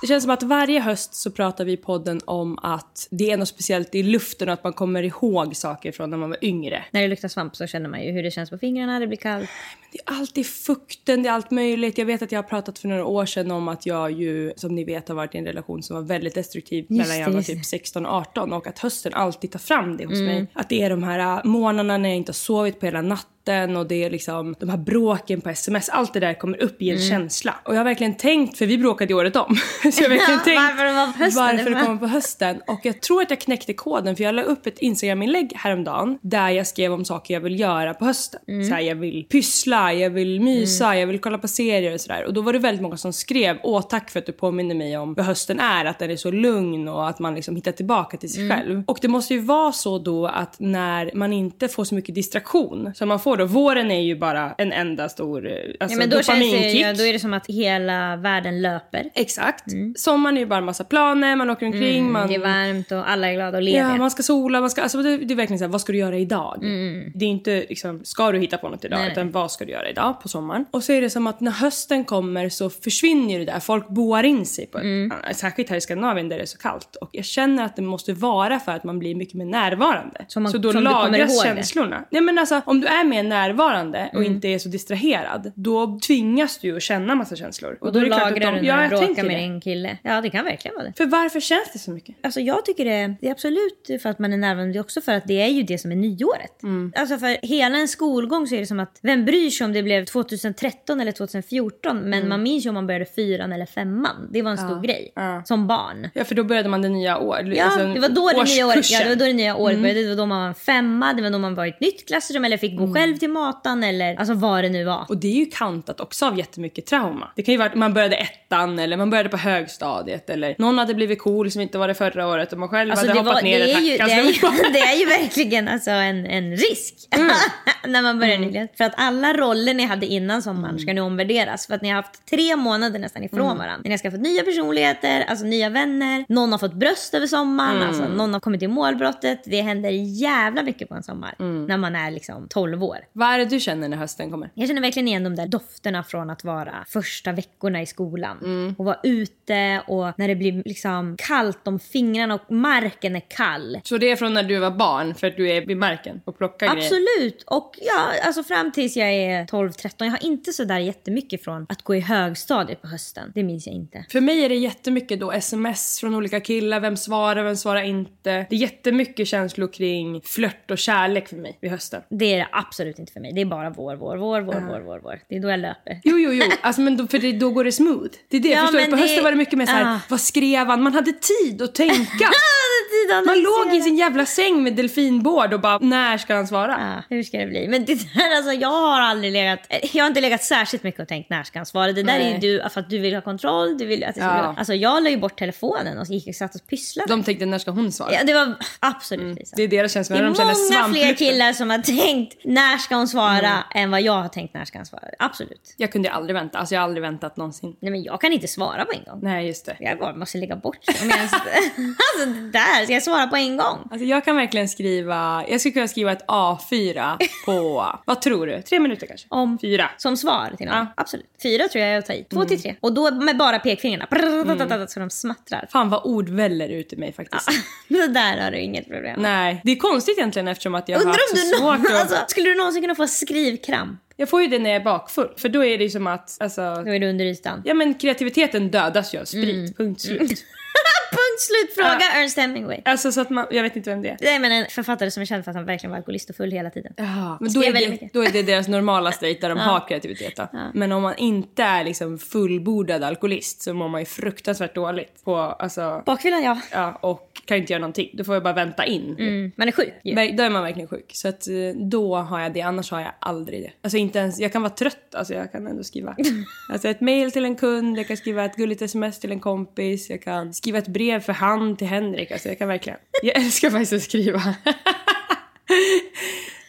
Det känns som att varje höst så pratar vi i podden om att det är något speciellt i luften och att man kommer ihåg saker från när man var yngre. När det luktar svamp så känner man ju hur det känns på fingrarna, det blir kallt. Det är alltid fukten, det är allt möjligt. Jag vet att jag har pratat för några år sedan om att jag ju, som ni vet, har varit i en relation som var väldigt destruktiv Just mellan jag var typ 16 och 18 och att hösten alltid tar fram det hos Mm. mig. Att det är de här äh, morgnarna när jag inte har sovit på hela natten och det är liksom de här bråken på sms. Allt det där kommer upp i en Mm. känsla. Och jag har verkligen tänkt, för vi bråkade ju året om. så jag har verkligen tänkt Varför det var på hösten, varför det kommer på hösten. Och jag tror att jag knäckte koden för jag la upp ett Instagram-inlägg häromdagen där jag skrev om saker jag vill göra på hösten. Mm. Så här, jag vill pyssla, jag vill mysa, jag vill kolla på serier och sådär. Och då var det väldigt många som skrev åh tack för att du påminner mig om vad hösten är, att den är så lugn och att man liksom hittar tillbaka till sig Mm. själv. Och det måste ju vara så då att när man inte får så mycket distraktion som man får då, våren är ju bara en enda stor eh, alltså, ja, men då, känns det, dopaminkick. ja, då är det som att hela världen löper. Exakt. Sommaren är ju bara en massa planer, man åker omkring, man... Mm, Det är varmt och alla är glada och lediga. Ja, man ska sola, man ska, alltså det, det är verkligen så här, vad ska du göra idag? Mm. Det är inte liksom, ska du hitta på något idag? Nej, utan vad ska du göra idag på sommaren? Och så är det som att när hösten kommer så försvinner det där. Folk boar in sig på ett, Mm. Särskilt här i Skandinavien där det är så kallt. Och jag känner att det måste vara för att man blir mycket mer närvarande. Så man- så då lagras ihåg det. känslorna. Nej men alltså om du är mer närvarande och Mm. inte är så distraherad. Då tvingas du ju att känna massa känslor. och då, är det klart att lagrar de- du Ja, när du bråkar med din kille. Ja, det kan verkligen vara det. För varför känns det så mycket? Alltså jag tycker det, det är absolut för att man är närvarande. Det är också för att det är ju det som är nyåret. Mm. Alltså för hela en skolgång så är det som att vem bryr sig om det blev 2013 eller 2014 men man minns ju om man började fyran eller femman. Det var en stor grej. Mm. Ja. Som barn. Ja för då började man det nya år. Ja, alltså, det var då det nya året, ja, det var då det nya året Mm. började. Det var då man var en femma, det var då man var i ett nytt klassrum eller fick gå själv till matan eller alltså vad det nu var. Och det är ju kantat också av jättemycket trauma. Det kan ju vara att man började ettan eller man började på högstadiet eller någon hade blivit cool som inte var det förra året och man själv Alltså hade hoppat var, ner det, ett är ju, det, är ju, det är ju verkligen alltså en, en risk när man börjar nyligen. För att alla roller ni hade innan sommaren ska nu omvärderas. För att ni har haft tre månader nästan ifrån varandra. Ni har skaffat nya personligheter, alltså nya vänner. Någon har fått bröst över sommaren, alltså, någon har kommit till målbrottet. Det händer jävla mycket på en sommar när man är liksom 12 år. Vad är det du känner när hösten kommer? Jag känner verkligen igen de där dofterna från att vara första veckorna i skolan. Och vara ute och när det blir liksom kallt om fingrarna och marken är kall. Så det är från när du var barn för att du är vid marken och plockar grejer? Absolut! Och ja, alltså fram tills jag är 12-13. Jag har inte så där jättemycket från att gå i högstadiet på hösten. Det minns jag inte. För mig är det jättemycket då sms från olika killar, vem svarar, vem svarar inte. Det är jättemycket känslor kring flört och kärlek för mig vid hösten. Det är det absolut inte för mig. Det är bara vår, vår, vår, vår, vår, vår, vår. Det är då jag löper. Jo, jo, jo. Alltså, men då, för det, då går det smooth. Det är det. Ja, Förstår du? På det- hösten var det mycket mer så här, Ah. vad skrev han? Man hade tid att tänka. Man låg i sin jävla säng med delfinbord och bara, när ska han svara? Ja, hur ska det bli? Men det där, alltså, jag har aldrig legat... Jag har inte legat särskilt mycket och tänkt när ska han svara. Det där är Nej. du för att du vill ha kontroll. Du vill att det ska Ja. Alltså jag la ju bort telefonen och gick och satt och pysslade. De tänkte, när ska hon svara? Ja, det var absolut Lisa. Det är deras känsla. Det är när de känner många fler killar som har tänkt när ska hon svara Mm. än vad jag har tänkt när ska han svara. Absolut. Jag kunde aldrig vänta. Alltså jag har aldrig väntat någonsin. Nej men jag kan inte svara på en gång. Nej, just det. Jag bara måste lägga bort alltså det där. Ska jag svara på en gång? Alltså jag kan verkligen skriva, jag skulle kunna skriva ett A4 på, vad tror du? Tre minuter kanske? Om- Fyra. Som svar till någon? Ja. Absolut. Fyra tror jag är att ta i. Två till tre. Och då med bara pekfingrarna. Brrrr, Så de smattrar. Fan vad ord väller ut i mig faktiskt. Det där har du inget problem med. Nej, det är konstigt egentligen eftersom att jag har haft så svårt att... alltså, skulle du någonsin kunna få skrivkramp? Jag får ju det när jag är bakfull, för då är det ju som att, alltså... Då är du under ytan. Ja men kreativiteten dödas ju av sprit, Mm. punkt slut. Punkt slut fråga Ernst Hemingway. Alltså så att man, jag vet inte vem det är. Nej men en författare som är känd för att han verkligen var alkoholist och full hela tiden. Ja, men då är, det, då är det deras normala state där de har kreativitet. Då. Men om man inte är liksom fullbordad alkoholist så mår man ju fruktansvärt dåligt. På, alltså, Bakfyllan ja. ja, och kan inte göra någonting. Då får jag bara vänta in. Mm, man är sjuk ju. Ver- Då är man verkligen sjuk. Så att, eh, då har jag det, annars har jag aldrig det. Alltså inte ens, jag kan vara trött, alltså jag kan ändå skriva. Alltså ett mail till en kund, jag kan skriva ett gulligt sms till en kompis, jag kan skriva ett brev för hand till Henrik. Alltså jag kan verkligen, jag älskar faktiskt att skriva.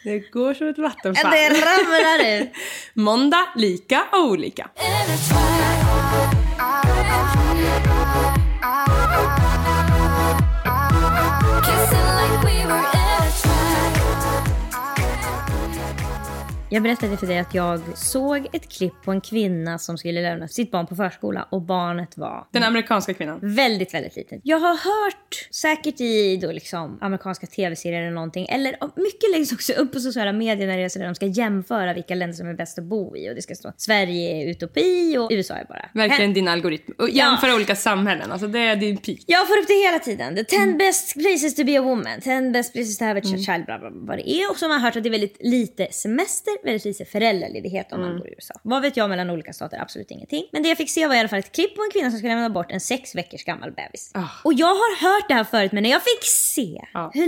Det går som ett vattenfall. Det ramlar ut. Måndag, lika och olika. Jag berättade för dig att jag såg ett klipp på en kvinna som skulle lämna sitt barn på förskola och barnet var Den amerikanska kvinnan. väldigt, väldigt litet. Jag har hört, säkert i då liksom amerikanska tv-serier eller någonting, eller mycket läggs också upp på sociala medier när det är så där de ska jämföra vilka länder som är bäst att bo i och det ska stå Sverige är utopi och USA är bara... Verkligen din algoritm. Och jämföra olika samhällen, alltså det är din peak. Jag får upp det hela tiden. The 10 best places to be a woman, 10 best places to have a child, bla bla bla vad det är. Och så har man hört att det är väldigt lite semester, väldigt lite föräldraledighet om man bor i USA. Vad vet jag mellan olika stater? Absolut ingenting. Men det jag fick se var i alla fall ett klipp på en kvinna som skulle lämna bort en sex veckors gammal bebis. Ah. Och jag har hört det här förut men när jag fick se Ja. hur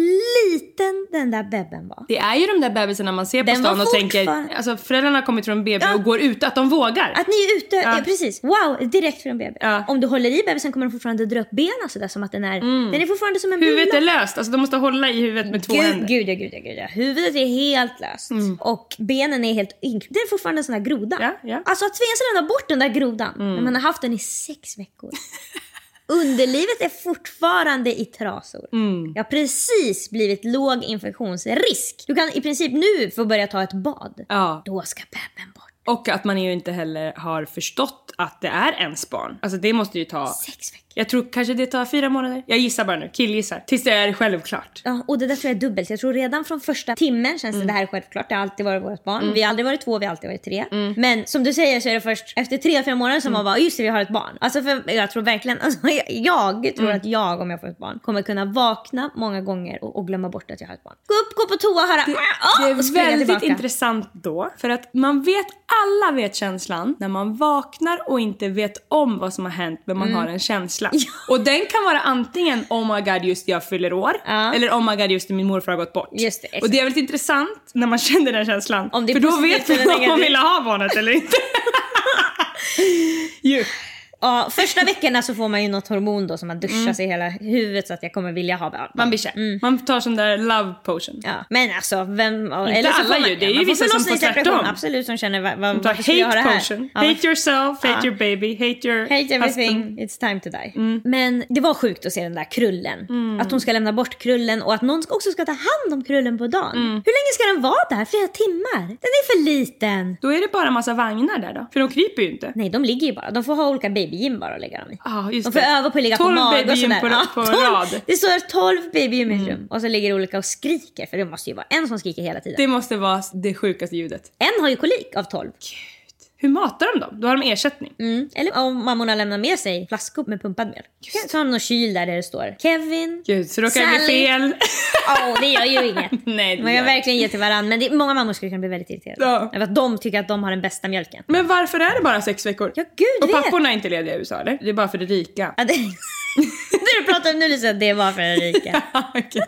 liten den där bebben var. Det är ju de där bebisarna man ser på Den stan och tänker, fortfarande- alltså föräldrarna har kommit från BB Ja. och går ut, att de vågar. Att ni är ute, Ja. ja. precis. Wow, direkt från BB. Om du håller i bebisen kommer den fortfarande dra upp benen sådär som att den är, den är fortfarande som en Huvudet bulla. är löst, alltså de måste hålla i huvudet med två Gud, händer. gud, ja, gud, ja, gud, ja. Huvudet är helt löst. Och benen är helt ink- Det är fortfarande en sån här groda. Ja, ja. Alltså att tvingas lämna bort den där grodan när man har haft den i sex veckor. Underlivet är fortfarande i trasor. Jag har precis blivit låg infektionsrisk. Du kan i princip nu få börja ta ett bad. Ja. Då ska bebben bort. Och att man ju inte heller har förstått att det är ens barn. Alltså det måste ju ta... Sex veckor. Jag tror kanske det tar fyra månader. Jag gissar bara nu, killgissar. Tills det är självklart. Ja, och det där tror jag är dubbelt. Jag tror redan från första timmen känns det det här är självklart. Det har alltid varit vårt barn. Vi har aldrig varit två, vi har alltid varit tre. Men som du säger så är det först efter tre, fyra månader som man bara just det, vi har ett barn. Alltså för jag tror verkligen, alltså, jag, jag tror att jag om jag får ett barn kommer kunna vakna många gånger och, och glömma bort att jag har ett barn. Gå upp, gå på toa, höra Det och är springa väldigt tillbaka. intressant då. För att man vet, alla vet känslan när man vaknar och inte vet om vad som har hänt men man har en känsla. Och den kan vara antingen oh my god just jag fyller år Ja. eller oh my god just min morfar har gått bort. Just det, och det är väldigt intressant när man känner den känslan. Om det är För då vet man om man vill ha barnet eller inte. Ju. Ja, första veckorna så får man ju något hormon då som man duschar sig i hela huvudet så att jag kommer vilja ha barn. Man blir kär. Man tar sån där love potion. Ja, men alltså vem... Inte alla ju, det är ju man vissa som får tvärtom. Absolut, som känner vad, vad, Man varför ska jag göra här? potion. Ja, hate yourself, hate Ja. your baby, hate your Hate everything, husband. it's time to die. Men det var sjukt att se den där krullen. Att hon ska lämna bort krullen och att någon också ska ta hand om krullen på dagen. Hur länge ska den vara där? Flera timmar? Den är för liten. Då är det bara massa vagnar där då. För de kryper ju inte. Nej, de ligger ju bara. De får ha olika babygym bara att lägga dem i. Ja, just De får det. öva på att ligga på 12 mage och sådär. på, på 12 rad. Mm. Det står 12 babygym i ett rum. Och så ligger det olika och skriker. För det måste ju vara en som skriker hela tiden. Det måste vara det sjukaste ljudet. En har ju kolik av 12. Hur matar de dem? Då har de ersättning. Mm. Eller om mammorna lämnar med sig flaskor med pumpad mjölk. Så har de någon kyl där, där det står Kevin. Gud, så råkar jag bli Sally. fel. Åh, det gör ju inget. Nej, det Man kan verkligen ge till varandra. Men det, många mammor skulle kunna bli väldigt irriterade. Ja. Över att de tycker att de har den bästa mjölken. Men varför är det bara sex veckor? Ja, gud Och vet. papporna är inte lediga i USA eller? Det är bara för det rika. Ja, det, det du pratar om nu Lisa, det var för den rika. Okej.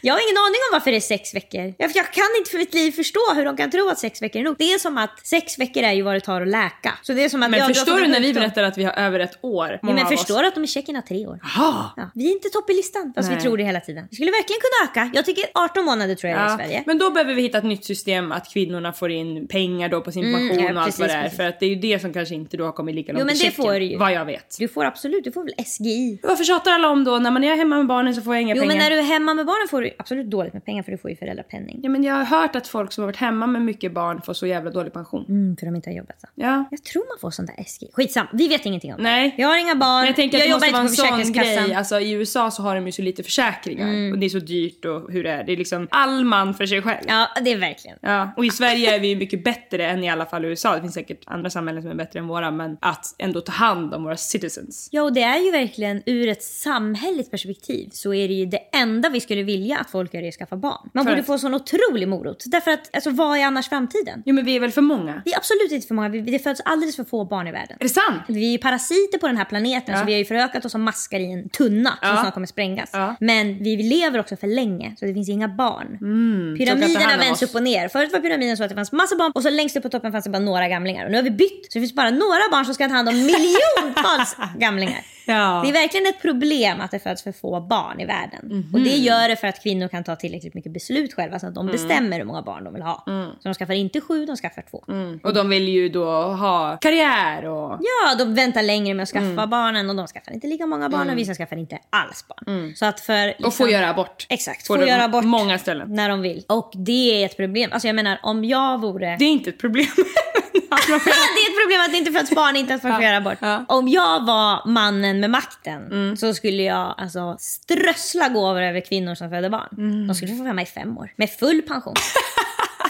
Jag har ingen aning om varför det är sex veckor. Jag, jag kan inte för mitt liv förstå hur de kan tro att sex veckor är nog. Det är som att sex veckor är ju vad det tar att läka. Så det är som att, Men ja, har förstår du när vi berättar att vi har över ett år? Ja, men förstår du att de i Tjeckien har tre år? Ja, vi är inte topp i listan fast vi Nej. tror det hela tiden. Vi skulle verkligen kunna öka. Jag tycker 18 månader tror jag det är i Ja, Sverige. men då behöver vi hitta ett nytt system att kvinnorna får in pengar då på sin pension Mm, ja, och allt precis, vad det är. precis. För att det är ju det som kanske inte då har kommit lika långt Jo, men i det Tjeckien, får du ju. Vad jag vet. Du får absolut, du får väl SGI. Varför tjatar alla om då när man är hemma med barnen så får jag inga Jo pengar? men när du är hemma med barnen får du absolut dåligt med pengar för du får ju föräldrapenning. Ja men jag har hört att folk som har varit hemma med mycket barn får så jävla dålig pension. Mm, för de inte har jobbat. Så. Ja. Jag tror man får sånt där SGI. Skitsam, vi vet ingenting om det. Nej. Jag har inga barn, Men jag tänker att det jobbar inte på Försäkringskassan. grej. Alltså i USA så har de ju så lite försäkringar. Mm. Och det är så dyrt och hur det är. Det är liksom all man för sig själv. Ja, det är verkligen. Ja, och i Sverige är vi ju mycket bättre än i alla fall USA. Det finns säkert andra samhällen som är bättre än våra, men att ändå ta hand om våra citizens. Ja, och det är ju verkligen ur ett samhälleligt perspektiv så är det ju det enda vi skulle vilja att folk gör är att skaffa barn. Man För borde få sån otrolig morot. Därför att, alltså vad är annars framtiden? Jo men vi är väl för många? Vi är absolut inte för många, det föds alldeles för få barn i världen. Är det sant? Vi är parasiter på den här planeten Ja. så vi har ju förökat oss som maskar i en tunna som Ja. snart kommer sprängas. Ja. Men vi lever också för länge så det finns inga barn. ta Pyramiderna vänds upp och ner. Förut var pyramiden så att det fanns massa barn och så längst upp på toppen fanns det bara några gamlingar. Och nu har vi bytt så det finns bara några barn som ska ta hand om miljontals gamlingar. Ja. Det är verkligen ett problem att det föds för få barn i världen. Mhm. Och det gör det för att kvinnor kan ta tillräckligt mycket beslut själva så att de Mm. bestämmer hur många barn de vill ha. Så de skaffar inte sju, de skaffar två. Mm. Och de vill ju då ha karriär och... Ja, de väntar längre med att skaffa Mm. barnen och de skaffar inte lika många barn och vissa skaffar inte alls barn. Så att för... Och få göra abort. Exakt, På få de- göra abort Många ställen. när de vill. Och det är ett problem. Alltså jag menar om jag vore... Det är inte ett problem. Man det är ett problem att det inte föds barn, inte att folk får göra abort. Om jag var mannen med makten Mm. så skulle jag alltså strössla gåvor över kvinnor som föder barn. Mm. De skulle få vara hemma i fem år med full pension.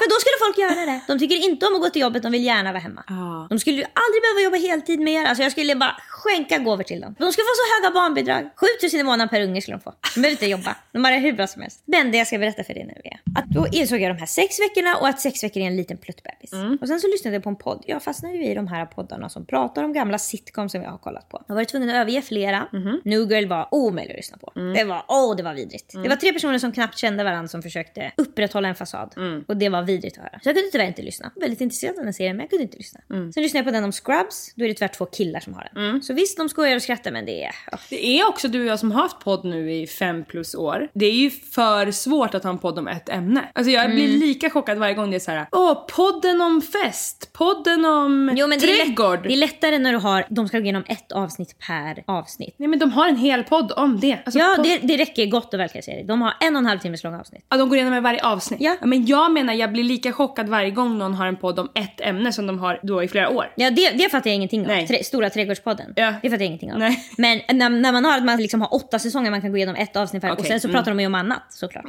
För då skulle folk göra det. De tycker inte om att gå till jobbet, de vill gärna vara hemma. Ja. De skulle ju aldrig behöva jobba heltid mer. Alltså jag skulle bara skänka gåvor till dem. De skulle få så höga barnbidrag. 7000 i månaden per unge skulle de få. De behöver inte jobba. De har det hur bra som helst. Men det jag ska berätta för dig nu är att då insåg jag de här sex veckorna och att sex veckor är en liten pluttbebis. Mm. Och sen så lyssnade jag på en podd. Jag fastnade ju i de här poddarna som pratar om gamla sitcoms som jag har kollat på. Jag har varit tvungen att överge flera. Mhm. New Girl var omöjlig att lyssna på. Mm. Det var, åh det var vidrigt. Det var tre personer som knappt kände varandra som försökte upprätthålla en fasad. Mm. Och det var vidrigt att höra. Så jag kunde tyvärr inte lyssna. Väldigt intresserad av den här serien men jag kunde inte lyssna. Mm. Sen lyssnade jag på den om Scrubs. Då är det tyvärr två killar som har den. Så visst de skojar och skrattar men det är... ja. Det är också du och jag som har haft podd nu i fem plus år. Det är ju för svårt att ha en podd om ett ämne. Alltså jag blir Mm. lika chockad varje gång det är så här. Åh, podden om fest, podden om Jo, men det är, trädgård. det är lättare när du har, de ska gå igenom ett avsnitt per avsnitt. Nej men de har en hel podd om det. Alltså, Ja, podd- det, det räcker gott och väl kan jag säga dig. De har en och en halv timmes långa avsnitt. Ja, de går igenom varje avsnitt. Ja. men jag menar, jag blir lika chockad varje gång någon har en podd om ett ämne som de har då i flera år. Ja, det, det fattar jag ingenting. Nej. Tre, stora trädgårdspodden. Ja. Det fattar jag ingenting om. Nej. Men när, när man har att man liksom har åtta säsonger man kan gå igenom ett avsnitt per och Okej, sen så mm. pratar de ju om annat såklart.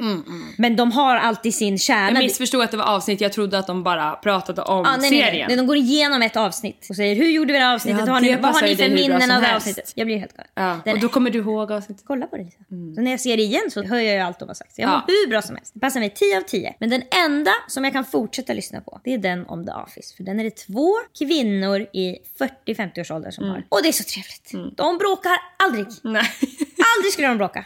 Men de har alltid sin kärna. Jag missförstod att det var avsnitt, jag trodde att de bara pratade om Ja, nej, serien. nej. De går igenom ett avsnitt och säger hur gjorde vi det här avsnittet? Ja, har ni, vad har ni för minnen av det här avsnittet? Jag blir helt galen. Ja, Den och då kommer du ihåg avsnittet. Kolla på det Lisa. Så när jag ser det igen så hör jag ju allt de har sagt. Så jag Ja. mår hur bra som helst. Det passar mig 10 av 10. Men den enda som jag kan fortsätta lyssna på det är den om The Office. För den är det två kvinnor i 40-50 års ålder som har. Och det är så trevligt. De bråkar aldrig. Nej. Aldrig skulle de bråka.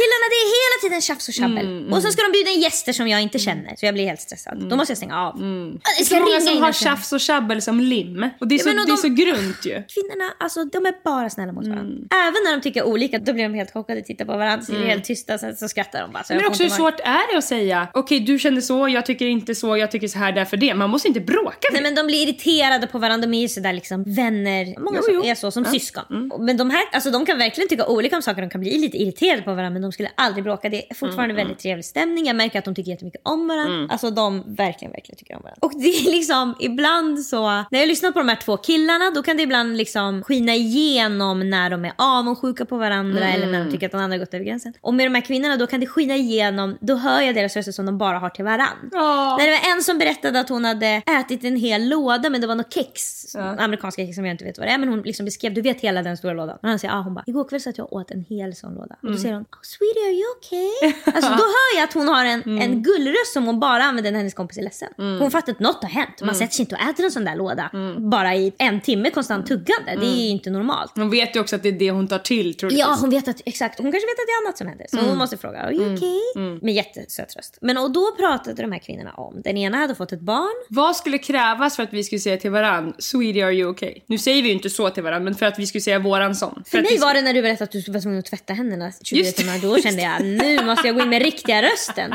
Killarna det är hela tiden tjafs och tjabbel. Mm, Och så ska de bjuda in gäster som jag inte känner. Så jag blir helt stressad. Då måste jag stänga av. Mm. Det Jag är ska så många som har och tjafs och tjabbel som lim. Och det är, Ja, så, och det är de- så grunt ju. Kvinnorna, alltså de är bara snälla mot varandra. Mm. Även när de tycker olika, då blir de helt chockade, tittar på varandra, så är helt tysta, sen så skrattar de bara. Men också hur svårt är det att säga okej du kände så, jag tycker inte så, jag tycker så här därför det. Man måste inte bråka Nej det. men de blir irriterade på varandra, de är ju sådär liksom vänner. Många Jo, jo. är så, som syskon. Mm. Men de här, alltså de kan verkligen tycka olika om saker, de kan bli lite irriterade på varandra men de skulle aldrig bråka. Det är fortfarande Mm, väldigt trevlig stämning, jag märker att de tycker jättemycket om varandra. Alltså de verkligen, verkligen tycker om varandra. Och det är liksom ibland så, när jag lyssnar på de här två killarna då kan det ibland liksom skina igenom när de är avundsjuka på varandra eller när de tycker att den andra har gått över gränsen. Och med de här kvinnorna då kan det skina igenom, då hör jag deras röster som de bara har till varandra. Ja. När det var en som berättade att hon hade ätit en hel låda men det var något kex, Ja. amerikanska kex som jag inte vet vad det är. Men hon liksom beskrev, du vet hela den stora lådan. Och han säger, ah, hon bara, igår kväll så att jag åt en hel sån låda. Och då säger hon, oh, sweetie are you okay? Alltså då hör är att hon har en, Mm. en gullröst som hon bara använder när hennes kompis är ledsen. Hon fattar att något har hänt. Mm. Man sätter sig inte och äter en sån där låda bara i en timme konstant tuggande. Det är inte normalt. Hon vet ju också att det är det hon tar till troligtvis. Ja, hon vet att, exakt. Hon kanske vet att det är annat som händer. Så Mm. hon måste fråga, are you okay? Med jättesöt röst. Men och då pratade de här kvinnorna om, den ena hade fått ett barn. Vad skulle krävas för att vi skulle säga till varann, Sweetie are you okay? Nu säger vi ju inte så till varann, men för att vi skulle säga våran sån. För att mig vi- var det när du berättade att du var tvungen att tvätta händerna 20 Just det. timmar. Då kände jag, nu måste jag gå in med riktiga rösten.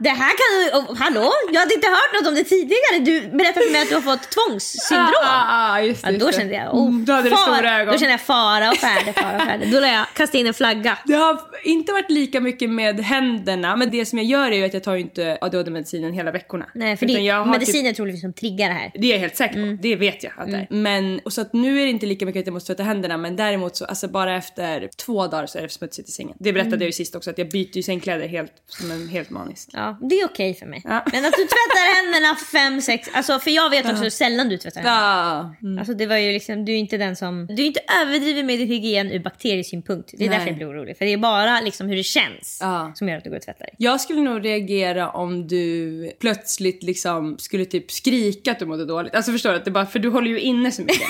Det här kan du... oh, hallå? Jag hade inte hört något om det tidigare. Du berättade för mig att du har fått tvångssyndrom. Ah, ah, just det, Ja, just då det. kände jag, oh, Mm, då hade far- stora ögon. Då kände jag fara och färde, fara och färde. Då lade jag kasta in en flagga. Det har inte varit lika mycket med händerna, men det som jag gör är ju att jag tar inte ADHD-medicinen hela veckorna. Nej, för Utan det jag är har mediciner troligtvis som triggar det här. Typ, det är jag helt säker på. Mm. Det vet jag att det är. Men, och så att nu är det inte lika mycket att jag måste tvätta händerna, men däremot så alltså bara efter två dagar så är det smutsigt i sängen. Det berättade Mm. jag ju sist också, att jag byter ju sängkläder helt, som en helt manisk. Ja, det är okej för mig. Ja. Men att du tvättar händerna fem, sex... Alltså, för jag vet också hur sällan du tvättar händerna. Ja. Alltså det var ju liksom, du är inte den som... Du är inte överdriven med din hygien ur bakteriesynpunkt. Det är Nej. därför jag blir orolig. För det är bara liksom hur det känns Ja. som gör att du går och tvättar dig. Jag skulle nog reagera om du plötsligt liksom skulle typ skrika att du mådde dåligt. Alltså förstår du? Att det bara, för du håller ju inne så mycket.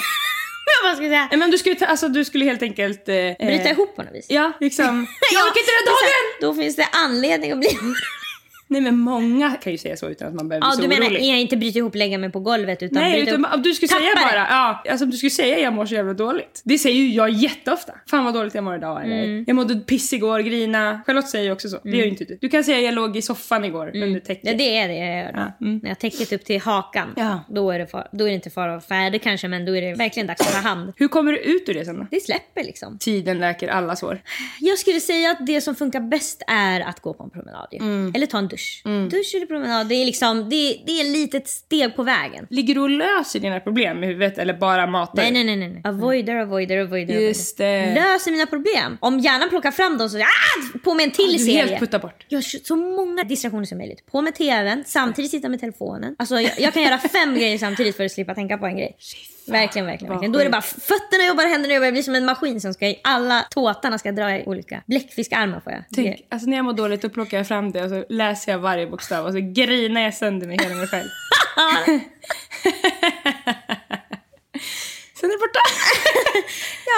Vad ska jag säga? Nej, men du skulle, ta, alltså, du skulle helt enkelt... Eh, Bryta eh, ihop på något vis. Ja, liksom. jag orkar inte den dagen! Då finns det anledning att bli Nej men många kan ju säga så utan att man behöver Ja, bli du så menar orolig. jag inte bryta ihop, lägga mig på golvet utan Nej, utan om du skulle säga bara, ja, alltså om du skulle säga jag mår så jävla dåligt. Det säger ju jag jätteofta. Fan vad dåligt jag mår idag eller Mm. jag mådde piss igår, grina. Charlotte säger ju också så. Det gör ju inte du. Du kan säga jag låg i soffan igår under täcket. Mm. Ja, det är det jag gör. Ja, mm. När jag täcket upp till hakan, Ja. då, är det far, då är det inte fara och färde kanske, men då är det verkligen dags att ta hand. Hur kommer du ut ur det sen då? Det släpper liksom. Tiden läker alla sår. Jag skulle säga att det som funkar bäst är att gå på en promenad. Mm. Eller ta en dusch. Dusch eller promenad, det är liksom, det, det är ett litet steg på vägen. Ligger du och löser dina problem med huvudet eller bara matar? Nej, nej, nej. nej. Avoider, avoider, avoider. Just det. Löser mina problem. Om hjärnan plockar fram dem så ah, på med en till Du serie. helt putta bort. Jag har så många distraktioner som möjligt. På med tvn, samtidigt sitta med telefonen. Alltså jag, jag kan göra fem grejer samtidigt för att slippa tänka på en grej. Verkligen, verkligen. verkligen. Då är det bara fötterna jobbar, händerna jobbar. Jag blir som en maskin som ska i alla tåtarna ska dra i olika bläckfiskarmar får jag. Tänk, alltså när jag mår dåligt då plockar jag fram det och så läser jag varje bokstav och så grinar jag sönder mig hela mig själv. Sen är det borta.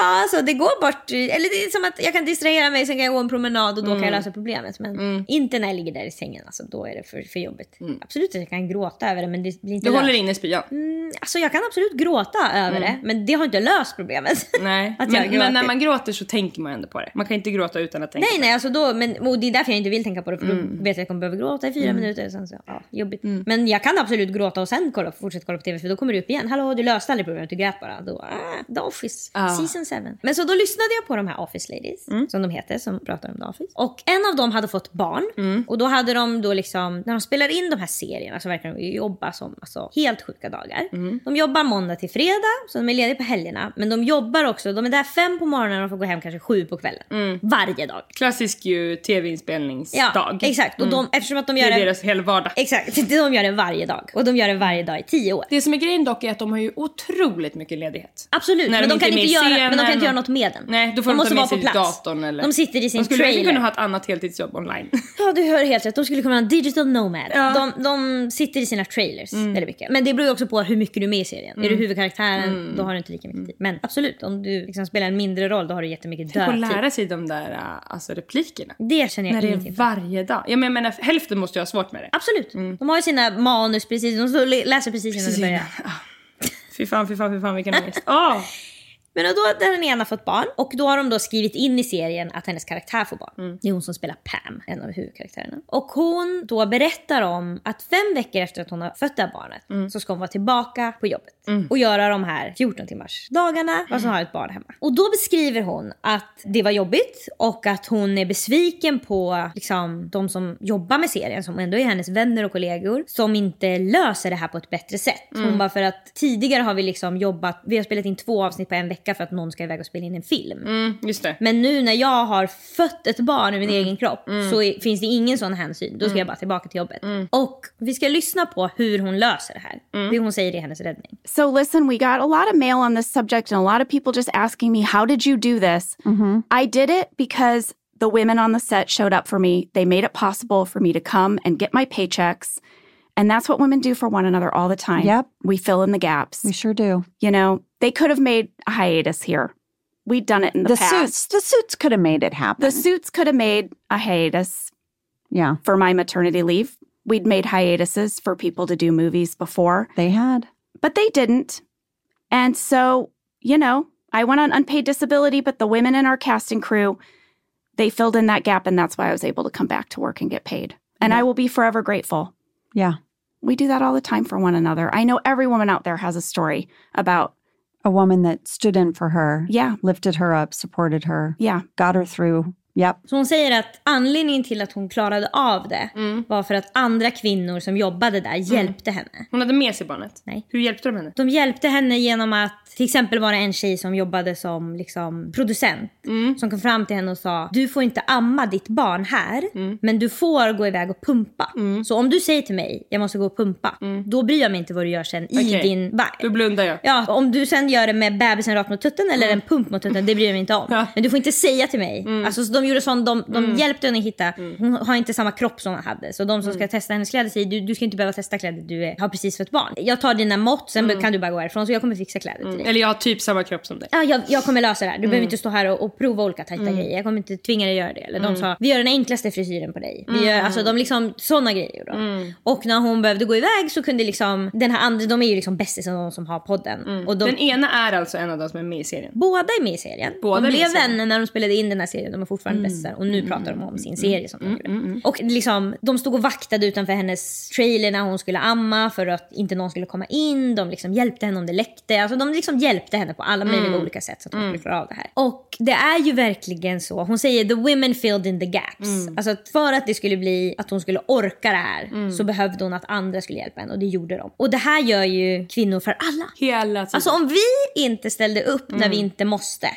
Ja, alltså det går bort. Eller det är som att jag kan distrahera mig, sen kan jag gå en promenad och då kan Mm. jag lösa problemet. Men inte när jag ligger där i sängen. Alltså, då är det för, för jobbigt. Absolut att jag kan gråta över det, men det blir inte Du löst. håller inne spyan. Mm, alltså jag kan absolut gråta över det, men det har inte löst problemet. Nej, men, men när man gråter så tänker man ändå på det. Man kan inte gråta utan att tänka Nej, på nej, alltså då, men, och det är därför jag inte vill tänka på det. För Mm. då vet jag att jag kommer behöva gråta i fyra minuter. Sen så, ja, jobbigt. Men jag kan absolut gråta och sen kolla, fortsätta kolla på TV. För då kommer det upp igen. Hallå, du löste aldrig problemet, du grät bara. Då, ah, The Office, Ja. season 7. Men så då lyssnade jag på de här Office Ladies, Mm. som de heter, som pratar om The Office. Och en av dem hade fått barn. Mm. Och då hade de då liksom, när de spelar in de här serierna så verkar de jobba som alltså, helt sjuka dagar. Mm. De jobbar måndag till fredag, så de är lediga på helgerna. Men de jobbar också, de är där fem på morgonen och får gå hem kanske sju på kvällen. Mm. Varje dag. Klassisk ju tv-inspelningsdag. Ja, exakt. Och de, eftersom att de Det gör är det... deras hela vardag. Exakt, de gör det varje dag. Och de gör det varje dag i tio år. Det som är grejen dock är att de har ju otroligt mycket ledighet. Absolut, men de de, kan inte göra, men de kan inte göra något med den. Nej, då får de, måste ta med vara sig på plats. datorn eller... De sitter i sin De skulle trailer. kunna ha ett annat heltidsjobb online. Ja, du hör helt rätt. De skulle kunna vara en digital nomad. Ja. De, de sitter i sina trailers väldigt mycket. Men det beror ju också på hur mycket du är med i serien. Är du huvudkaraktären, då har du inte lika mycket tid. Men absolut, om du liksom spelar en mindre roll, då har du jättemycket Tänk att dödtid. lära sig de där äh, alltså, replikerna. Det känner jag När det ingenting är varje dag. Ja, men jag menar, hälften måste ju ha svårt med det. Absolut. De har ju sina manus precis. De läser precis innan Precis det börjar. Fy fan, fy fan, fy fan vilken ångest. Åh! Ah! Men då har den ena fått barn och då har de då skrivit in i serien att hennes karaktär får barn. Mm. Det är hon som spelar Pam, en av huvudkaraktärerna. Och hon då berättar om att fem veckor efter att hon har fött det här barnet Mm. så ska hon vara tillbaka på jobbet och göra de här 14 timmars dagarna och så har ett barn hemma. Och då beskriver hon att det var jobbigt och att hon är besviken på liksom, de som jobbar med serien som ändå är hennes vänner och kollegor som inte löser det här på ett bättre sätt. Hon bara för att tidigare har vi liksom jobbat, vi har spelat in två avsnitt på en vecka för att någon ska iväg och spela in en film. Mm, just det. Men nu när jag har fött ett barn i min egen kropp så är, finns det ingen sån hänsyn. Då ska jag bara tillbaka till jobbet. Och vi ska lyssna på hur hon löser det här. Det hon säger är hennes räddning. So, listen, we got a lot of mail on this subject and a lot of people just asking me, how did you do this? I did it because the women on the set showed up for me. They made it possible for me to come and get my paychecks. And that's what women do for one another all the time. Yep. We fill in the gaps. We sure do. You know, they could have made a hiatus here. We'd done it in the, The past. suits, the suits could have made it happen. The suits could have made a hiatus yeah, for my maternity leave. We'd made hiatuses for people to do movies before, they had. but they didn't. And so, you know, I went on unpaid disability, but the women in our casting crew, they filled in that gap. And that's why I was able to come back to work and get paid. And I will be forever grateful. Yeah. We do that all the time for one another. I know every woman out there has a story about, A woman that stood in for her, yeah, lifted her up, supported her, yeah, got her through. Yep. Så hon säger att anledningen till att hon klarade av det var för att andra kvinnor som jobbade där hjälpte henne. Hon hade med sig barnet? Nej. Hur hjälpte de henne? De hjälpte henne genom att till exempel var det en tjej som jobbade som liksom, producent som kom fram till henne och sa du får inte amma ditt barn här men du får gå iväg och pumpa. Så om du säger till mig jag måste gå och pumpa då bryr jag mig inte vad du gör sen i Okej. din vagn. Då blundar jag. Ja, om du sen gör det med bebisen rakt mot tutten eller en pump mot tutten, det bryr jag mig inte om. Ja. Men du får inte säga till mig. Alltså, så de gjorde sånt, de, de hjälpte henne hitta, hon har inte samma kropp som hon hade. Så de som ska testa hennes kläder säger, du, du ska inte behöva testa kläder, du är, har precis fått barn. Jag tar dina mått, sen kan du bara gå härifrån så jag kommer fixa kläder till dig. Eller jag har typ samma kropp som dig. Ja, jag, jag kommer lösa det här. Du behöver inte stå här och, och prova olika tajta grejer. Jag kommer inte tvinga dig att göra det. Eller de sa, vi gör den enklaste frisyren på dig. Vi gör, alltså de liksom, sådana grejer då. Och när hon behövde gå iväg så kunde liksom, den här andra, de är ju liksom bästisar de som har podden. Och de, Den ena är alltså en av de som är med i serien. Båda är med i serien. Båda de blev vänner när de spelade in den här serien. De är fortfarande bästisar. Och nu pratar de om sin serie som de gjorde. Och liksom, de stod och vaktade utanför hennes trailer när hon skulle amma för att inte någon skulle komma in. De liksom hjälpte henne om det läckte. Alltså de liksom hjälpte henne på alla möjliga olika sätt så att hon skulle klara av det här. Och det är ju verkligen så. Hon säger the women filled in the gaps. Alltså för att det skulle bli att hon skulle orka det här så behövde hon att andra skulle hjälpa henne och det gjorde de. Och det här gör ju kvinnor för alla. Hela tiden. Alltså om vi inte ställde upp när vi inte måste,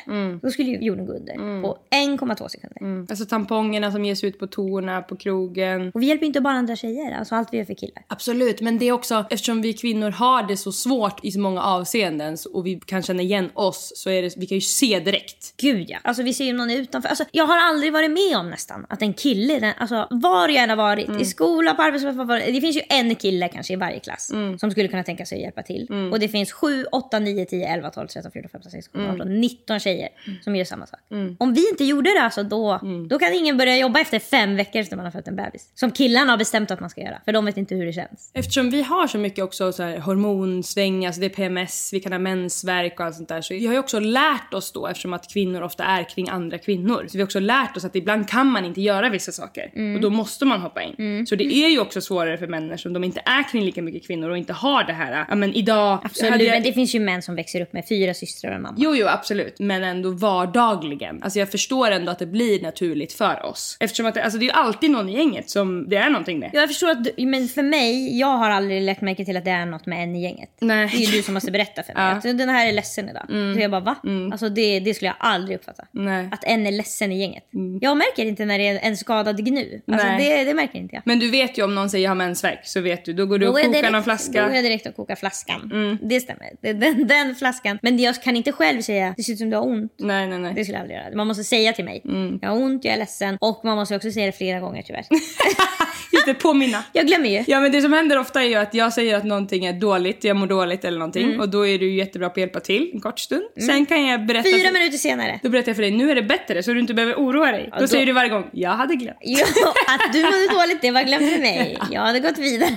då skulle jorden gå under på 1,2 sekunder. Alltså tampongerna som ges ut på toorna, på krogen. Och vi hjälper inte bara andra tjejer, alltså allt vi gör för killar. Absolut, men det är också eftersom vi kvinnor har det så svårt i så många avseenden och vi kan känna igen oss så är det, vi kan ju se direkt. Gud ja. Alltså vi ser ju någon utanför. Alltså, jag har aldrig varit med om nästan att en kille, den, alltså var jag än har varit, i skola, på arbetsplats, var- var- det finns ju en kille kanske i varje klass som skulle kunna tänka sig att hjälpa till. Och det finns 7, 8, 9, 10, 11, 12, 13, 14, 15, 16, 17, 18, 19 tjejer som gör samma sak. Om vi inte gjorde det alltså då, då kan ingen börja jobba efter fem veckor efter man har fött en bebis. Som killarna har bestämt att man ska göra, för de vet inte hur det känns. Eftersom vi har så mycket också så här hormonsväng, alltså det är PMS, vi kan ha mensvärk och allt sånt där. Så vi har ju också lärt oss då, eftersom att kvinnor ofta är kring andra kvinnor. Så vi har också lärt oss att ibland kan man inte göra vissa saker. Och då måste man hoppa in. Så det är ju också svårare för män som de inte är kring lika mycket kvinnor och inte har det här, ja men idag... Absolut, jag- men det finns ju män som växer upp med fyra systrar och en mamma. Jo, jo, absolut. Men ändå vardagligen. Alltså jag förstår ändå att det blir naturligt för oss. Eftersom att det, alltså det är ju alltid någon i gänget som det är någonting med. Jag förstår att du, men för mig, jag har aldrig lagt märke till att det är något med en i gänget. Nej. Det är ju du som måste berätta för mig Ja. att den här är ledsen idag. Så jag bara va? Alltså det, det skulle jag aldrig uppfatta. Nej. Att en är ledsen i gänget. Jag märker inte när det är en skadad gnu. Alltså det, det märker inte jag. Men du vet ju om någon säger jag har mensvärk så vet du. Då går du och Då jag kokar direkt- någon Då flaska. går jag direkt och kokar flaskan. Det stämmer. Det, den, den flaskan. Men jag kan inte själv säga det ser ut som du har ont. Nej, nej, nej. Det skulle jag aldrig göra. Man måste säga till mig. Jag har ont, jag är ledsen. Och man måste också säga det flera gånger tyvärr. Just det, påminna. jag glömmer ju. Ja men det som händer ofta är ju att jag säger att någonting är dåligt, jag mår dåligt eller någonting och då är du jättebra på att hjälpa till en kort stund. Sen kan jag berätta Fyra för, minuter senare. Då berättar jag för dig, nu är det bättre så du inte behöver oroa dig. då, då- säger du varje gång, jag hade glömt. Jo, att du mådde dåligt det var glömt för mig. Jag hade gått vidare.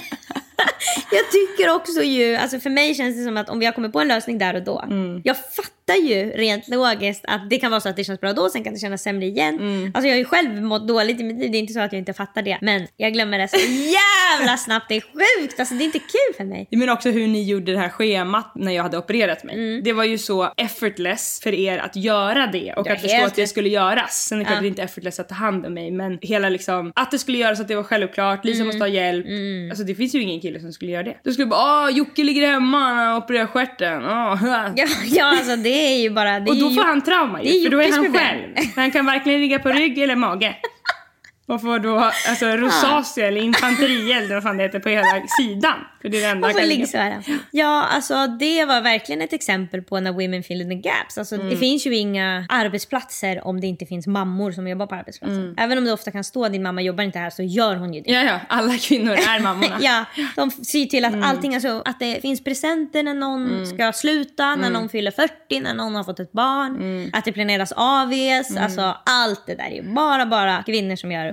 Jag tycker också ju, alltså för mig känns det som att om vi har kommit på en lösning där och då. Jag fattar ju rent logiskt att det kan vara så att det känns bra då, sen kan det kännas sämre igen. Alltså jag har ju själv mått dåligt i mitt liv, det är inte så att jag inte fattar det. Men jag glömmer det så jävla snabbt, det är sjukt. Alltså det är inte kul för mig. Men också hur ni gjorde det här schemat när jag hade opererat mig. Mm. Det var ju så effortless för er att göra det och att förstå att det skulle göras. Sen är det klart Ja. det inte effortless att ta hand om mig men hela liksom att det skulle göras att det var självklart, Lisa Mm. måste ha hjälp. Alltså det finns ju ingen kille som skulle göra det. Då skulle bara åh Jocke ligger hemma, han har opererat stjärten. Åh. Ja, ja alltså det är ju bara... Det Och då får han trauma ju, för då är han problem. själv. Han kan varken ligga på rygg eller mage. Och får då alltså rosacea eller infanterield eller vad fan det heter på hela sidan. För det är det enda Och kan liggsvärda. Ja, alltså det var verkligen ett exempel på när women fill in the gaps. Alltså, Mm. Det finns ju inga arbetsplatser om det inte finns mammor som jobbar på arbetsplatsen. Även om det ofta kan stå din mamma jobbar inte här så gör hon ju det. Ja, ja, alla kvinnor är mammorna. Ja, de ser till att allting, alltså, att det finns presenter när någon ska sluta, när någon fyller 40, när någon har fått ett barn, att det planeras AVs, alltså allt det där är ju bara, bara kvinnor som gör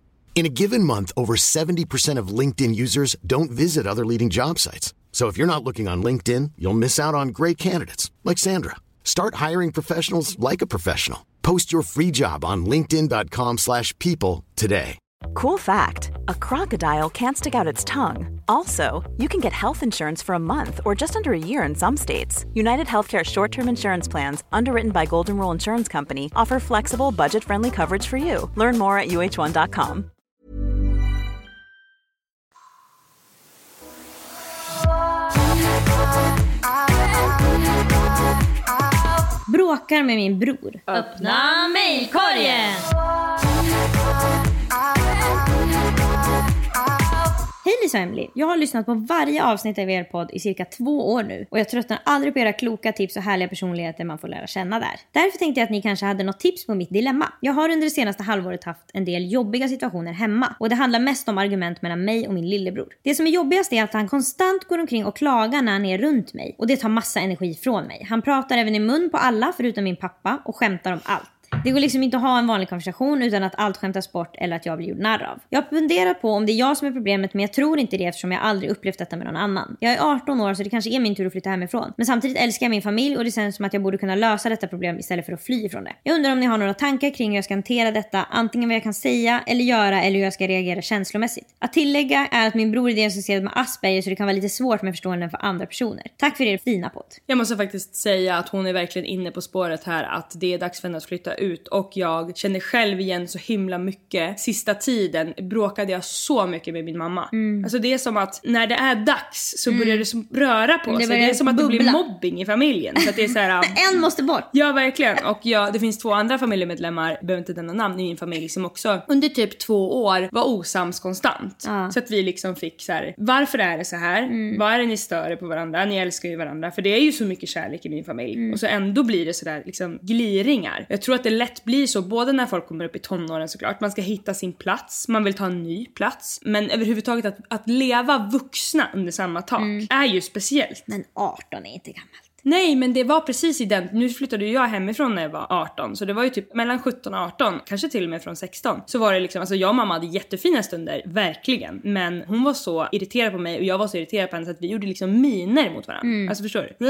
In a given month, over 70% of LinkedIn users don't visit other leading job sites. So if you're not looking on LinkedIn, you'll miss out on great candidates like Sandra. Start hiring professionals like a professional. Post your free job on linkedin.com/people today. Cool fact a crocodile can't stick out its tongue. Also, you can get health insurance for a month or just under a year in some states. United Healthcare short term insurance plans, underwritten by Golden Rule Insurance Company, offer flexible, budget friendly coverage for you. Learn more at uh1.com. Bråkar med min bror. Öppna mejlkorgen! Hej Lisa och Emily. Jag har lyssnat på varje avsnitt av er podd i cirka två år nu och jag tröttnar aldrig på era kloka tips och härliga personligheter man får lära känna där. Därför tänkte jag att ni kanske hade något tips på mitt dilemma. Jag har under det senaste halvåret haft en del jobbiga situationer hemma och det handlar mest om argument mellan mig och min lillebror. Det som är jobbigast är att han konstant går omkring och klagar när han är runt mig och det tar massa energi från mig. Han pratar även i mun på alla förutom min pappa och skämtar om allt. Det går liksom inte att ha en vanlig konversation utan att allt skämtas bort eller att jag blir gjord narr av. Jag har funderat på om det är jag som är problemet men jag tror inte det eftersom jag aldrig upplevt detta med någon annan. Jag är 18 år så det kanske är min tur att flytta hemifrån. Men samtidigt älskar jag min familj och det känns som att jag borde kunna lösa detta problem istället för att fly ifrån det. Jag undrar om ni har några tankar kring hur jag ska hantera detta, antingen vad jag kan säga eller göra eller hur jag ska reagera känslomässigt. Att tillägga är att min bror är diagnostiserad med Asperger så det kan vara lite svårt med förståelsen för andra personer. Tack för er fina podd. Jag måste faktiskt säga att hon är verkligen inne på spåret här att det är dags för henne att flytta ut och jag känner själv igen så himla mycket. Sista tiden bråkade jag så mycket med min mamma. Mm. Alltså det är som att när det är dags så börjar det som röra på Det sig. Det är som att det blir bubbla. mobbing i familjen. Så att det är så här, En måste bort! Ja verkligen och jag, det finns två andra familjemedlemmar, behöver inte nämna namn i min familj som också under typ två år var osams konstant. Ja. Mm. Så att vi liksom fick så här: varför är det så här? Vad är det ni stör er på varandra? Ni älskar ju varandra för det är ju så mycket kärlek i min familj. Mm. Och så ändå blir det sådär liksom gliringar. Jag tror att det lätt blir så både när folk kommer upp i tonåren såklart, man ska hitta sin plats, man vill ta en ny plats. Men överhuvudtaget att, att leva vuxna under samma tak Mm. är ju speciellt. Men 18 är inte gammalt. Nej men det var precis i den, nu flyttade jag hemifrån när jag var 18 så det var ju typ mellan 17 och 18, kanske till och med från 16. Så var det liksom, alltså jag och mamma hade jättefina stunder, verkligen. Men hon var så irriterad på mig och jag var så irriterad på henne så att vi gjorde liksom miner mot varandra. Alltså förstår du?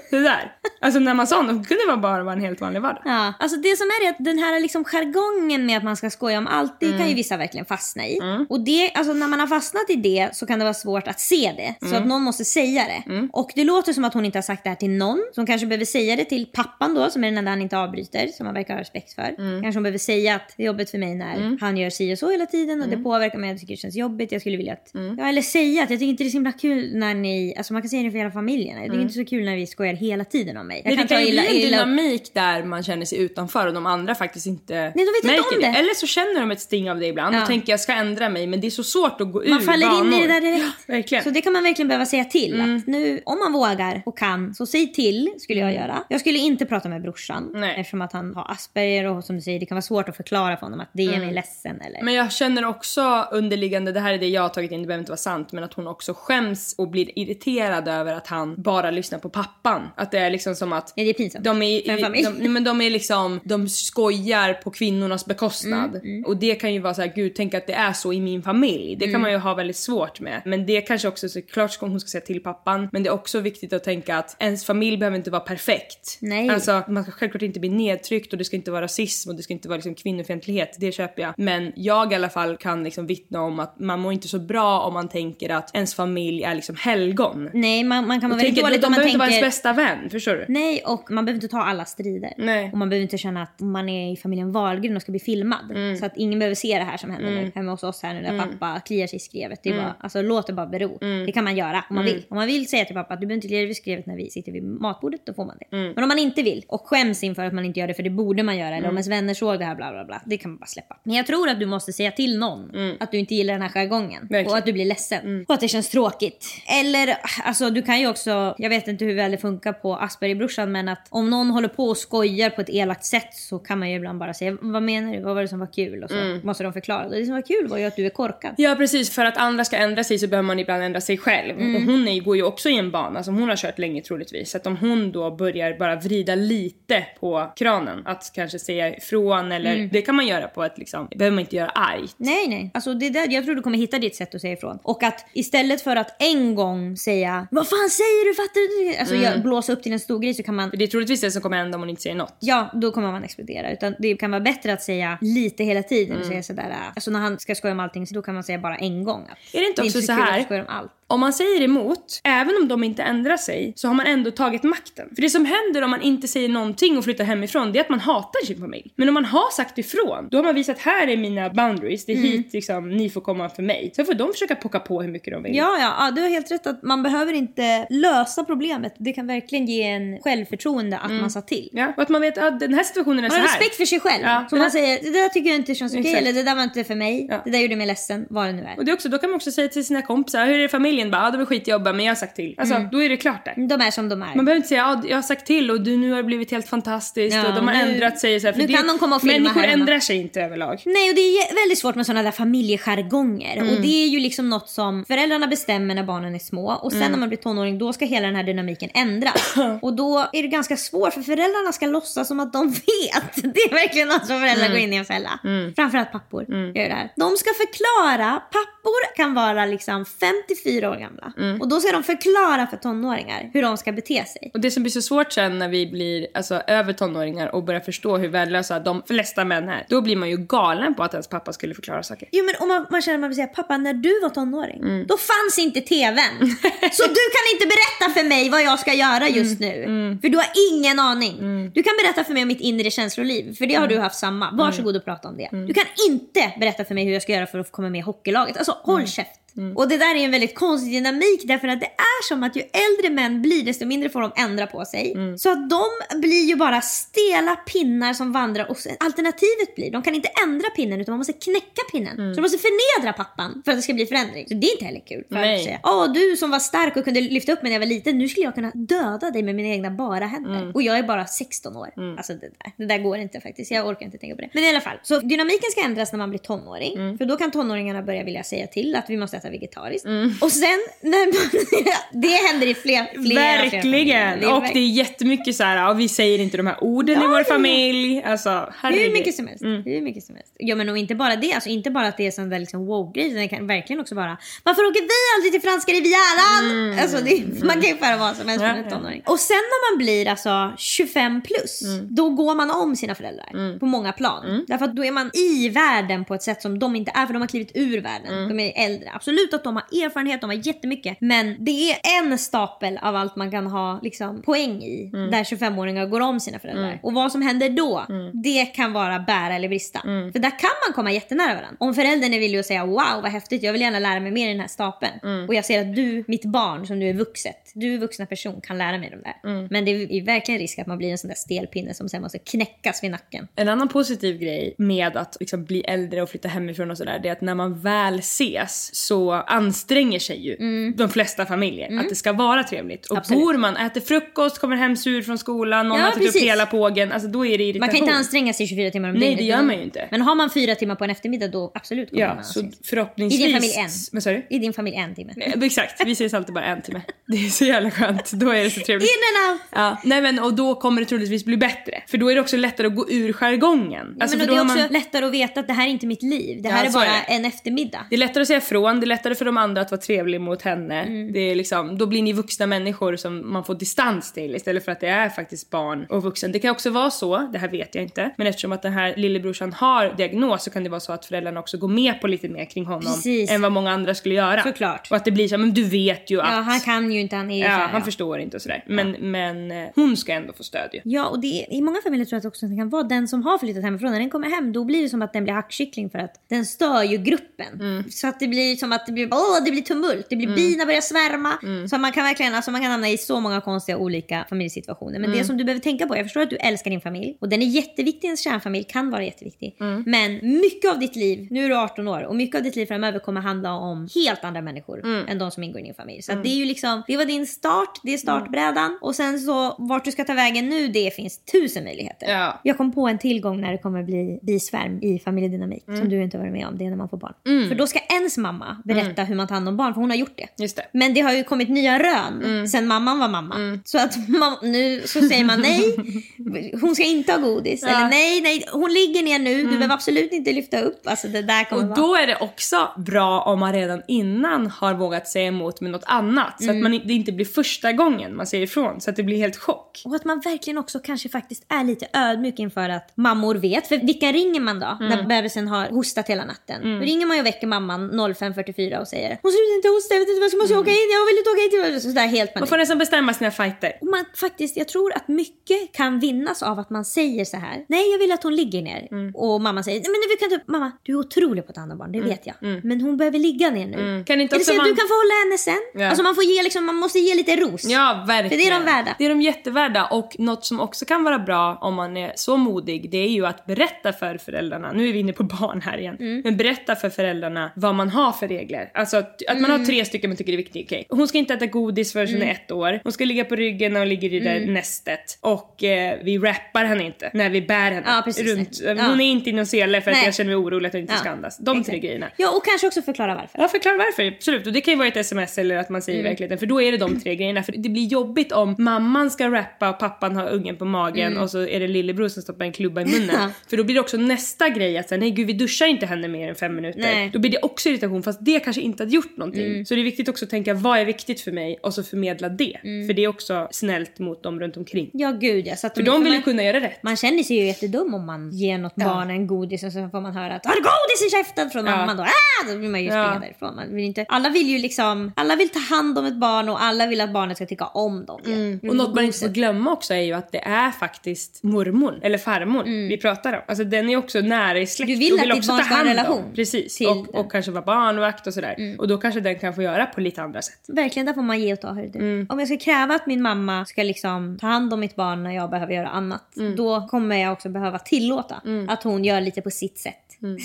Det där. Alltså när man sa något kunde det bara vara en helt vanlig vardag. Ja, alltså det som är det att den här liksom jargongen med att man ska skoja om allt, det kan ju vissa verkligen fastna i. Och det, alltså när man har fastnat i det så kan det vara svårt att se det. Så att någon måste säga det. Och det låter som att hon inte har sagt det här till någon. Så hon kanske behöver säga det till pappan då, som är den enda han inte avbryter, som han verkar ha respekt för. Kanske hon behöver säga att det är jobbigt för mig när han gör si och så hela tiden och det påverkar mig, jag tycker det känns jobbigt, jag skulle vilja att... Ja, eller säga att jag tycker inte det är så himla kul när ni, alltså man kan säga det för hela familjen. Jag tycker inte det är så kul när vi skojar hela tiden om mig. Jag Nej, kan det kan ju illa, bli en upp. dynamik där man känner sig utanför och de andra faktiskt inte Nej, de vet inte märker om det. Eller så känner de ett sting av det ibland Ja. och tänker jag ska ändra mig men det är så svårt att gå ur Man faller in i det där direkt. Verkligen. Så det kan man verkligen behöva säga till. Att nu, om man vågar och kan, så säg till skulle jag göra. Jag skulle inte prata med brorsan Nej. eftersom att han har Asperger och som du säger, det kan vara svårt att förklara för honom att det är mig ledsen eller... Men jag känner också underliggande, det här är det jag har tagit in, det behöver inte vara sant, men att hon också skäms och blir irriterad över att han bara lyssnar på pappan. Att det är liksom som att Ja, det är pinsamt. de är, de, men de är liksom, de skojar på kvinnornas bekostnad. Mm, Och det kan ju vara så här, gud tänk att det är så i min familj. Det kan Mm. man ju ha väldigt svårt med. Men det kanske också, såklart ska hon ska säga till pappan, men det är också viktigt att tänka att ens familj behöver inte vara perfekt. Nej. Alltså man ska självklart inte bli nedtryckt och det ska inte vara rasism och det ska inte vara liksom kvinnofientlighet, det köper jag. Men jag i alla fall kan liksom vittna om att man mår inte så bra om man tänker att ens familj är liksom helgon. Nej, man, man kan vara väldigt tänker, dåligt de om man behöver inte vara tänker... ens bästa vän, förstår du? Nej, och man behöver inte ta alla strider. Nej. Och man behöver inte känna att man är i familjen Wahlgren och ska bli filmad. Mm. Så att ingen behöver se det här som händer nu hemma hos oss här nu när pappa kliar sig i skrevet. Det är Mm. bara, alltså låt det bara bero. Det kan man göra om man vill. Om man vill säga till pappa att du behöver inte klia dig i skrevet när vi sitter vid matbordet, då får man det. Mm. Men om man inte vill och skäms inför att man inte gör det för det borde man göra eller om ens vänner såg det här bla bla bla. Det kan man bara släppa. Men jag tror att du måste säga till någon att du inte gillar den här jargongen. Verkligen. Och att du blir ledsen. Och att det känns tråkigt. Eller alltså du kan ju också, jag vet inte hur väl det funkar på Aspergerbrorsan men att om någon håller på och skojar på ett elakt sätt så kan man ju ibland bara säga vad menar du, vad var det som var kul? Och så måste de förklara. Det som var kul var ju att du är korkad. Ja precis, för att andra ska ändra sig så behöver man ibland ändra sig själv. Mm. Och hon är, går ju också i en bana som hon har kört länge troligtvis. Så att om hon då börjar bara vrida lite på kranen, att kanske säga ifrån eller Mm. det kan man göra på ett liksom, det behöver man inte göra argt. Nej, nej. Alltså det där, jag tror du kommer hitta ditt sätt att säga ifrån. Och att istället för att en gång säga Vad fan säger du? Fattar du? Alltså jag blåsa upp till en stor grej så kan man För det är troligtvis det som kommer hända om hon inte säger något. Ja, då kommer man explodera. Utan det kan vara bättre att säga lite hela tiden. Och säga sådär, äh, alltså när han ska skoja om allting så då kan man säga bara en gång. Att Är det inte det är också inte så kul här? Om man säger emot, även om de inte ändrar sig, så har man ändå tagit makten. För det som händer om man inte säger någonting och flyttar hemifrån, det är att man hatar sin familj. Men om man har sagt ifrån, då har man visat här är mina boundaries, det är hit liksom, ni får komma för mig. Sen får de försöka pocka på hur mycket de vill. Ja, ja, ja, du har helt rätt att man behöver inte lösa problemet. Det kan verkligen ge en självförtroende att man sa till. Ja, och att man vet att den här situationen är Man så har här. respekt för sig själv. Ja, så man här- säger, det där tycker jag inte känns okej, Exakt. eller det där var inte för mig, det där gjorde mig ledsen, vad det nu är. Och det är också, då kan man också säga till sina kompisar, hur är det i familjen? Bara, ja, det var skitjobba men jag har sagt till. Alltså Mm. då är det klart där. De är som de är. Man behöver inte säga ja, jag har sagt till och du, nu har det blivit helt fantastiskt Ja, och de har nu- ändrat sig. Så här, för nu det, kan de komma och filma Människor ändrar sig inte överlag. Nej, och det är väldigt svårt med sådana där familjejargonger. Mm. Och det är ju liksom något som föräldrarna bestämmer när barnen är små. Och sen Mm. när man blir tonåring, då ska hela den här dynamiken ändras. och då är det ganska svårt, för föräldrarna ska låtsas som att de vet. Det är verkligen något som föräldrar Mm. går in i en fälla. Framförallt pappor gör det här. De ska förklara, pappor kan vara liksom 54 år gamla. Mm. Och då ska de förklara för tonåringar hur de ska bete sig. Och det som blir så svårt sen när vi blir alltså, över tonåringar och börjar förstå hur värdelösa de flesta män är, då blir man ju galen på att ens pappa skulle förklara saker. Jo men om man, man känner att man vill säga pappa när du var tonåring, Mm. då fanns inte tvn. Så du kan inte berätta för mig vad jag ska göra just Mm. nu. För du har ingen aning. Du kan berätta för mig om mitt inre känsloliv, för det har du Mm. haft samma. Varsågod och prata om det. Du kan inte berätta för mig hur jag ska göra för att komma med i hockeylaget. Alltså Mm. håll käft. Och det där är en väldigt konstig dynamik därför att det är som att ju äldre män blir desto mindre får de ändra på sig. Mm. Så att de blir ju bara stela pinnar som vandrar och alternativet blir, de kan inte ändra pinnen utan man måste knäcka pinnen. Mm. Så de måste förnedra pappan för att det ska bli förändring. Så det är inte heller kul. För Nej. att säga, åh du som var stark och kunde lyfta upp mig när jag var liten, nu skulle jag kunna döda dig med mina egna bara händer. Mm. Och jag är bara 16 år. Alltså det där, det där går inte faktiskt, jag orkar inte tänka på det. Men i alla fall, så dynamiken ska ändras när man blir tonåring. Mm. För då kan tonåringarna börja vilja säga till att vi måste äta vegetariskt. Och sen, när man, det händer i fler, fler fler Verkligen! familjer. och det är jättemycket så här, ja, vi säger inte de här orden i vår familj. Alltså, herregud. Hur mycket som helst. Mm. Hur mycket som helst. Ja men och inte bara det, alltså inte bara att det är sån där liksom wow-grej, utan det kan verkligen också vara Varför åker vi aldrig till franska rivieran? Alltså det, man kan ju föra vad som helst Ja, från en ja. tonåring. Och sen när man blir alltså 25 plus, då går man om sina föräldrar på många plan. Därför att då är man i världen på ett sätt som de inte är, för de har klivit ur världen. De är äldre, absolut absolut att de har erfarenhet, de har jättemycket. Men det är en stapel av allt man kan ha liksom, poäng i. Mm. Där 25-åringar går om sina föräldrar. Och vad som händer då, Mm. det kan vara bära eller brista. För där kan man komma jättenära varandra. Om föräldern är villig att säga wow vad häftigt, jag vill gärna lära mig mer i den här stapeln. Mm. Och jag ser att du, mitt barn som nu är vuxet, du vuxna person kan lära mig de där. Mm. Men det är verkligen risk att man blir en sån där stelpinne som sen måste knäckas vid nacken. En annan positiv grej med att liksom bli äldre och flytta hemifrån och sådär det är att när man väl ses så anstränger sig ju de flesta familjer att det ska vara trevligt. Och Mm. Absolut. bor man, äter frukost, kommer hem sur från skolan, någon Ja, har ätit upp hela pågen, alltså då är det irritation. Man kan inte anstränga sig 24 timmar om Nej, dygnet. det gör man ju inte. Men har man fyra timmar på en eftermiddag då absolut kommer man Ja, att så ses. förhoppningsvis... I din familj en. Du? I din familj en timme. Exakt, vi ses alltid bara en timme. Det är så jävla skönt. Då är det så trevligt. In and out! Ja, nej men och då kommer det troligtvis bli bättre. För då är det också lättare att gå ur jargongen. Alltså, men och då det är också man... lättare att veta att det här är inte mitt liv. Det Ja, här är så bara är en eftermiddag. Det är lättare att säga ifrån, det är lättare för de andra att vara trevlig mot henne. Mm. Det är liksom, då blir ni vuxna människor som man får distans till istället för att det är faktiskt barn och vuxen. Det kan också vara så, det här vet jag inte, men eftersom att den här lillebrorsan har diagnos så kan det vara så att föräldrarna också går med på lite mer kring honom Precis. än vad många andra skulle göra. Såklart. Och att det blir så, men du vet ju att... Ja, han kan ju inte, han är ju Ja, här, han ja. förstår inte och sådär. Men, men eh, hon ska ändå få stöd ju. Ja, och det är, i många familjer tror jag att också att det kan vara den som har flyttat hemifrån. När den kommer hem då blir det som att den blir hackkyckling för att den stör ju gruppen. Mm. Så att det blir som att det blir, åh, det blir tumult. Det blir bina börjar svärma. Mm. Så man kan verkligen, alltså man kan hamna i så många konstiga olika familjesituationer. Men Mm. det som du behöver tänka på, jag förstår att du älskar din familj och den är jätteviktig, ens kärnfamilj kan vara jätteviktig. Mm. Men mycket av ditt liv, nu är du 18 år och mycket av ditt liv framöver kommer handla om helt andra människor Mm. än de som ingår i din familj. Så det är ju liksom, det var din start, det är startbrädan och sen så vart du ska ta vägen nu, det finns tusen möjligheter. Ja. Jag kom på en tillgång när det kommer bli bisvärm i familjedynamik Mm. som du inte varit med om. Det är när man får barn. För då ska ens mamma berätta hur man tar hand om barn för hon har gjort det. Just det. Men det har ju kommit nya rön sen mamman var mamma. Så att nu så säger man nej, hon ska inte ha godis. Eller nej, nej, hon ligger ner nu, du behöver absolut inte lyfta upp. Alltså det där kommer Och vara... då är det också bra om man redan innan har vågat säga emot med något annat. Så att man, det inte blir första gången man säger ifrån. Så att det blir helt chock. Och att man verkligen också kanske faktiskt är lite ödmjuk inför att mammor vet. För vilka ringer man då när bebisen har hostat hela natten? Då ringer man ju och väcker mamman 05.44 och säger Hon slutar inte hosta, jag vet inte vad jag måste åka in, jag vill inte åka in till... Sådär helt Man panik. får nästan bestämma sina fighter. Och man faktiskt, jag tror att mycket kan vinnas av att man säger så här. Nej, jag vill att hon ligger ner. Och mamma säger, men vi kan inte... Mamma, du är otrolig på att ta hand om barn, det vet jag. Men hon behöver ligga ner nu. Kan inte Eller säg vara- du kan få hålla henne sen. Ja. Alltså man får ge liksom, man måste ge lite ros. Ja, verkligen. För det är de värda. Det är de jättevärda. Och något som också kan vara bra om man är så modig, det är ju att berätta för föräldrarna, nu är vi inne på barn här igen, Mm. men berätta för föräldrarna vad man har för regler. Alltså att, att man Mm. har tre stycken man tycker är viktigt. Okej, hon ska inte äta godis förrän hon är ett år. Hon ska ligga på ryggen när hon ligger i det där Mm. nästet. Och eh, vi rappar henne inte när vi bär henne Ja, precis. runt. Ja. Hon är inte i någon sele för att Nej. jag känner mig orolig att hon inte Ja. ska andas. De tre Exakt. grejerna. Ja, och kanske också förklara varför. Ja, förklara varför. Absolut. Och det kan ju vara ett sms eller att man säger Mm. verkligheten. För då är det de tre grejerna. För det blir jobbigt om mamman ska rappa och pappan har ungen på magen och så är det lillebror som stoppar en klubba i munnen. Mm. Ja. För då blir det också nästa grej att säga nej gud vi duschar inte henne mer än fem minuter. Nej. Mm. Då blir det också irritation fast det kanske inte hade gjort någonting. Så det är viktigt också att tänka vad är viktigt för mig och så förmedla det. Mm. För det är också snällt mot dem runt omkring. Ja, gud ja. Så att För de vill ju kunna göra rätt. man känner sig ju jättedum om man ger något barn en godis och så får man höra att har du godis i käften från Ja. mamman då? Ah! Då vill man ju Ja. springa därifrån. Man vill inte, alla vill ju liksom, alla vill ta hand om ett barn och alla vill att barnet ska tycka om dem. Mm. Vill Och något man inte får glömma också är ju att det är faktiskt mormor eller farmor vi pratar om. Alltså den är också nära i släkt Mm. Du vill och att ditt också barn ta ska ha en hand om. relation Precis. till Och. Mm. och kanske vara barnvakt och sådär. Och då kanske den kan få göra på lite andra sätt. Verkligen, där får man ge och ta. Mm. Om jag ska kräva att min mamma ska liksom ta hand om mitt barn när jag behöver göra annat. Mm. Då kommer jag också behöva tillåta att hon gör lite på sitt sätt.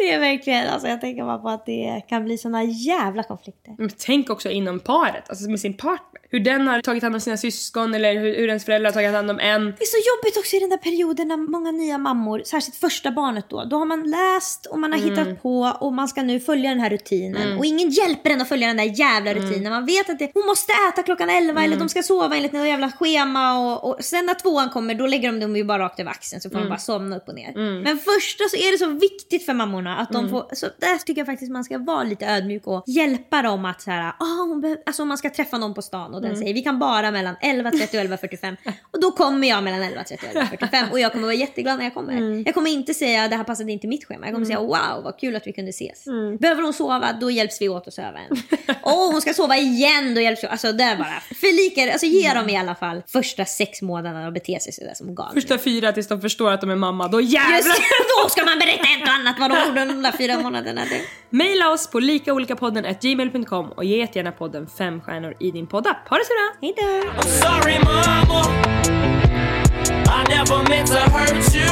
Mm. det är verkligen, alltså jag tänker bara på att det kan bli såna jävla konflikter. Men tänk också inom paret, alltså med sin partner. Hur den har tagit hand om sina syskon eller hur, hur ens föräldrar har tagit hand om en. Det är så jobbigt också i den där perioden när många nya mammor, särskilt första barnet då, då har man läst och man har Mm. hittat på och man ska nu följa den här rutinen. Och ingen hjälper en att följa den där jävla Mm. rutinen. Man vet att det, hon måste äta klockan 11 eller de ska sova enligt något jävla schema och, och sen när tvåan kommer då lägger de dem ju bara rakt över axeln så får Mm. de bara somna upp och ner. Men första så är det så viktigt för mammorna att de får, så där tycker jag faktiskt man ska vara lite ödmjuk och hjälpa dem att så här, behöver, alltså om man ska träffa någon på stan och den säger vi kan bara mellan 11.30 och 11.45. Och då kommer jag mellan 11.30 och 11.45 och jag kommer vara jätteglad när jag kommer. Jag kommer inte säga det här passade inte mitt schema. Jag kommer säga wow vad kul att vi kunde ses. Behöver hon sova då hjälps vi åt att sova en. Åh hon ska sova igen då hjälps vi. Alltså det är bara förlika alltså ge dem i alla fall första sex månaderna och bete sig sådär som galningar. Första fyra tills de förstår att de är mamma, då jävlar! Just då ska man berätta ett och annat vad de under de där fyra månaderna. Maila oss på likaolikapodden gmail.com och ge jättegärna podden fem stjärnor i din poddapp. Ha det så bra! Hej då! I'm sorry, mama. I never meant to hurt you.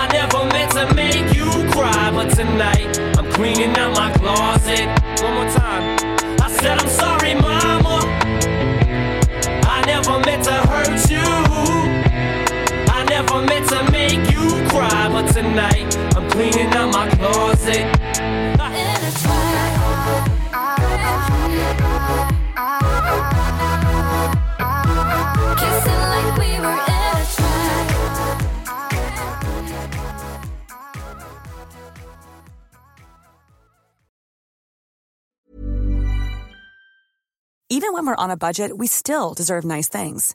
I never meant to make you cry, but tonight I'm cleaning out my closet. One more time. I said I'm sorry, mama. I never meant to hurt you. I never meant to make you cry, but tonight I'm cleaning out my closet. Even when we're on a budget, we still deserve nice things.